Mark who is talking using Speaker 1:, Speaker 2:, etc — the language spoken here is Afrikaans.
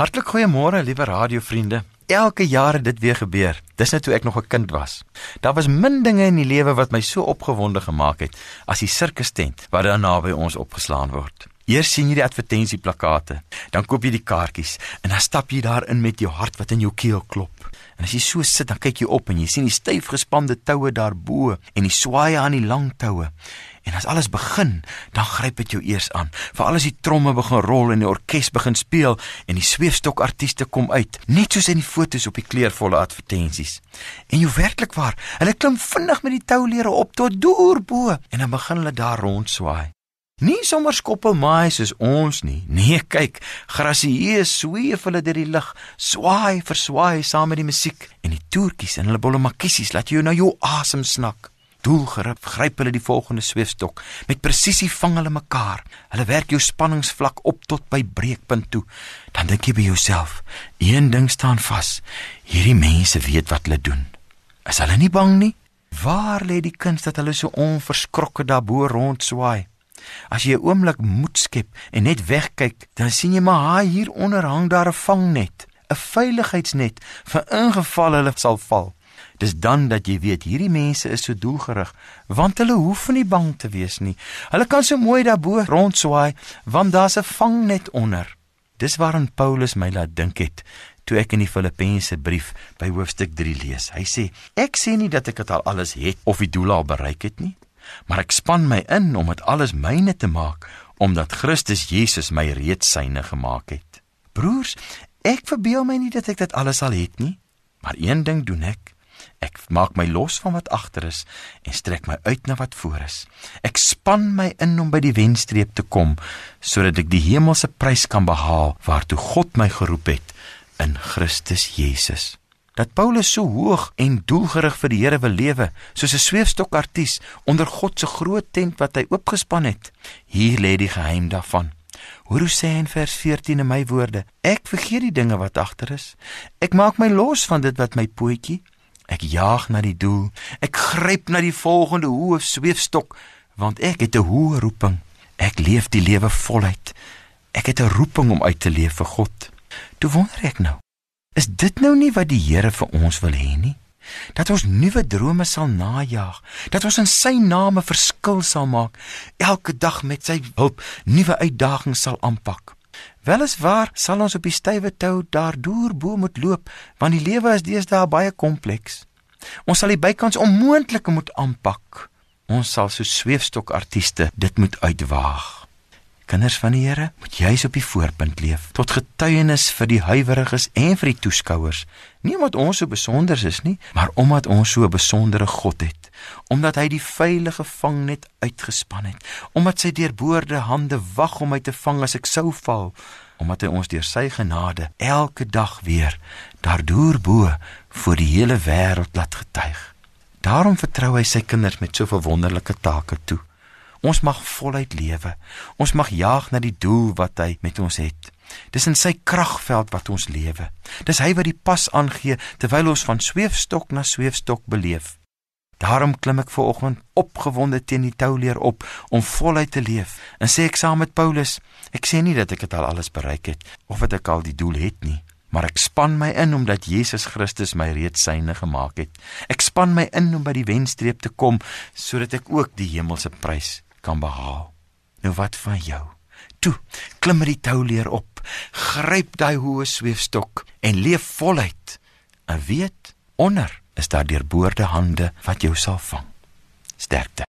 Speaker 1: Hartlik goeiemôre, liewe radiovriende. Elke jaar het dit weer gebeur. Dis net toe ek nog 'n kind was. Daar was min dinge in die lewe wat my so opgewonde gemaak het as die sirkustent wat daar naby ons opgeslaan word. Eers sien jy die advertensieplakate, dan koop jy die kaartjies en dan stap jy daarin met jou hart wat in jou keel klop. En as jy so sit, dan kyk jy op en jy sien die styf gespande toue daarbo en die swaaye aan die lang toue. En as alles begin, dan gryp dit jou eers aan. Veral as die tromme begin rol en die orkes begin speel en die sweefstokartiste kom uit, net soos in die fotos op die kleurvolle advertensies. En jy werklik waar, hulle klim vinnig met die toulere op tot deur bo en dan begin hulle daar rondswaai. Nie sommer skoppel maai soos ons nie. Nee, kyk, grasieë sweef hulle deur die lug, swaai, verswaai saam met die musiek en die toertjies en hulle bolle makiesies laat jou na jou asem snak. Doelgerip gryp hulle die volgende sweefstok. Met presisie vang hulle mekaar. Hulle werk jou spanningsvlak op tot by breekpunt toe. Dan dink jy by jouself, een ding staan vas. Hierdie mense weet wat hulle doen. Is hulle nie bang nie? Waar lê die kuns dat hulle so onverskrokke daarbo rondswaai? As jy 'n oomblik moed skep en net wegkyk, dan sien jy maar hier onder hang daar 'n vangnet, 'n veiligheidsnet vir ingeval hulle sal val. Dis dan dat jy weet hierdie mense is so doelgerig, want hulle hoef nie bang te wees nie. Hulle kan so mooi daarbo rondswaai, want daar's 'n vangnet onder. Dis waarin Paulus my laat dink het toe ek in die Filippense brief by hoofstuk 3 lees. Hy sê: "Ek sê nie dat ek dit al alles het of die doel al bereik het nie, maar ek span my in om dit alles myne te maak, omdat Christus Jesus my reeds syne gemaak het." Broers, ek verbeel my nie dat ek dit alles al het nie, maar een ding doen ek. Ek maak my los van wat agter is en strek my uit na wat voor is. Ek span my in om by die wenstreep te kom sodat ek die hemelse prys kan behaal waartoe God my geroep het in Christus Jesus. Dat Paulus so hoog en doelgerig vir die Here wil lewe, soos 'n sweefstokartiest onder God se groot tent wat hy oopgespan het. Hier lê die geheim daarvan. Hoor hoe sê hy in vers 14 in my woorde: Ek vergeet die dinge wat agter is. Ek maak my los van dit wat my pootjie Ek jaag na die doel. Ek gryp na die volgende hoë sweefstok want ek het 'n hoë roeping. Ek leef die lewe voluit. Ek het 'n roeping om uit te leef vir God. Toe wonder ek nou, is dit nou nie wat die Here vir ons wil hê nie? Dat ons nuwe drome sal najag, dat ons in sy naam 'n verskil sal maak, elke dag met sy hulp nuwe uitdagings sal aanpak. Weliswaar sal ons op die stywe tou daardeur bo moet loop, want die lewe is deesdae baie kompleks. Ons sal die bykans onmoontlike moet aanpak. Ons sal so sweefstokartiste dit moet uitwaag. Kinders van die Here, moet juis op die voorpunt leef tot getuienis vir die huiweriges en vir die toeskouers. Nie omdat ons so besonder is nie, maar omdat ons so 'n besondere God het, omdat hy die veilige vangnet uitgespan het, omdat sy deurboorde hande wag om my te vang as ek sou val, omdat hy ons deur sy genade elke dag weer daardeur bo vir die hele wêreld laat getuig. Daarom vertrou hy sy kinders met soveel wonderlike take toe. Ons mag voluit lewe. Ons mag jaag na die doel wat hy met ons het. Dis in sy kragveld wat ons lewe. Dis hy wat die pas aangee terwyl ons van sweefstok na sweefstok beleef. Daarom klim ek ver oggend opgewonde teen die touleer op om voluit te leef. En sê ek saam met Paulus, ek sê nie dat ek dit al alles bereik het of dat ek al die doel het nie, maar ek span my in omdat Jesus Christus my reeds syne gemaak het. Ek span my in om by die wenstreep te kom sodat ek ook die hemelse prys kan behaal. Nou wat van jou? Toe, klim met die touleer op, gryp daai hoë sweefstok en leef voluit. En weet, onder is daar deurboorde hande wat jou sal vang. Sterkte.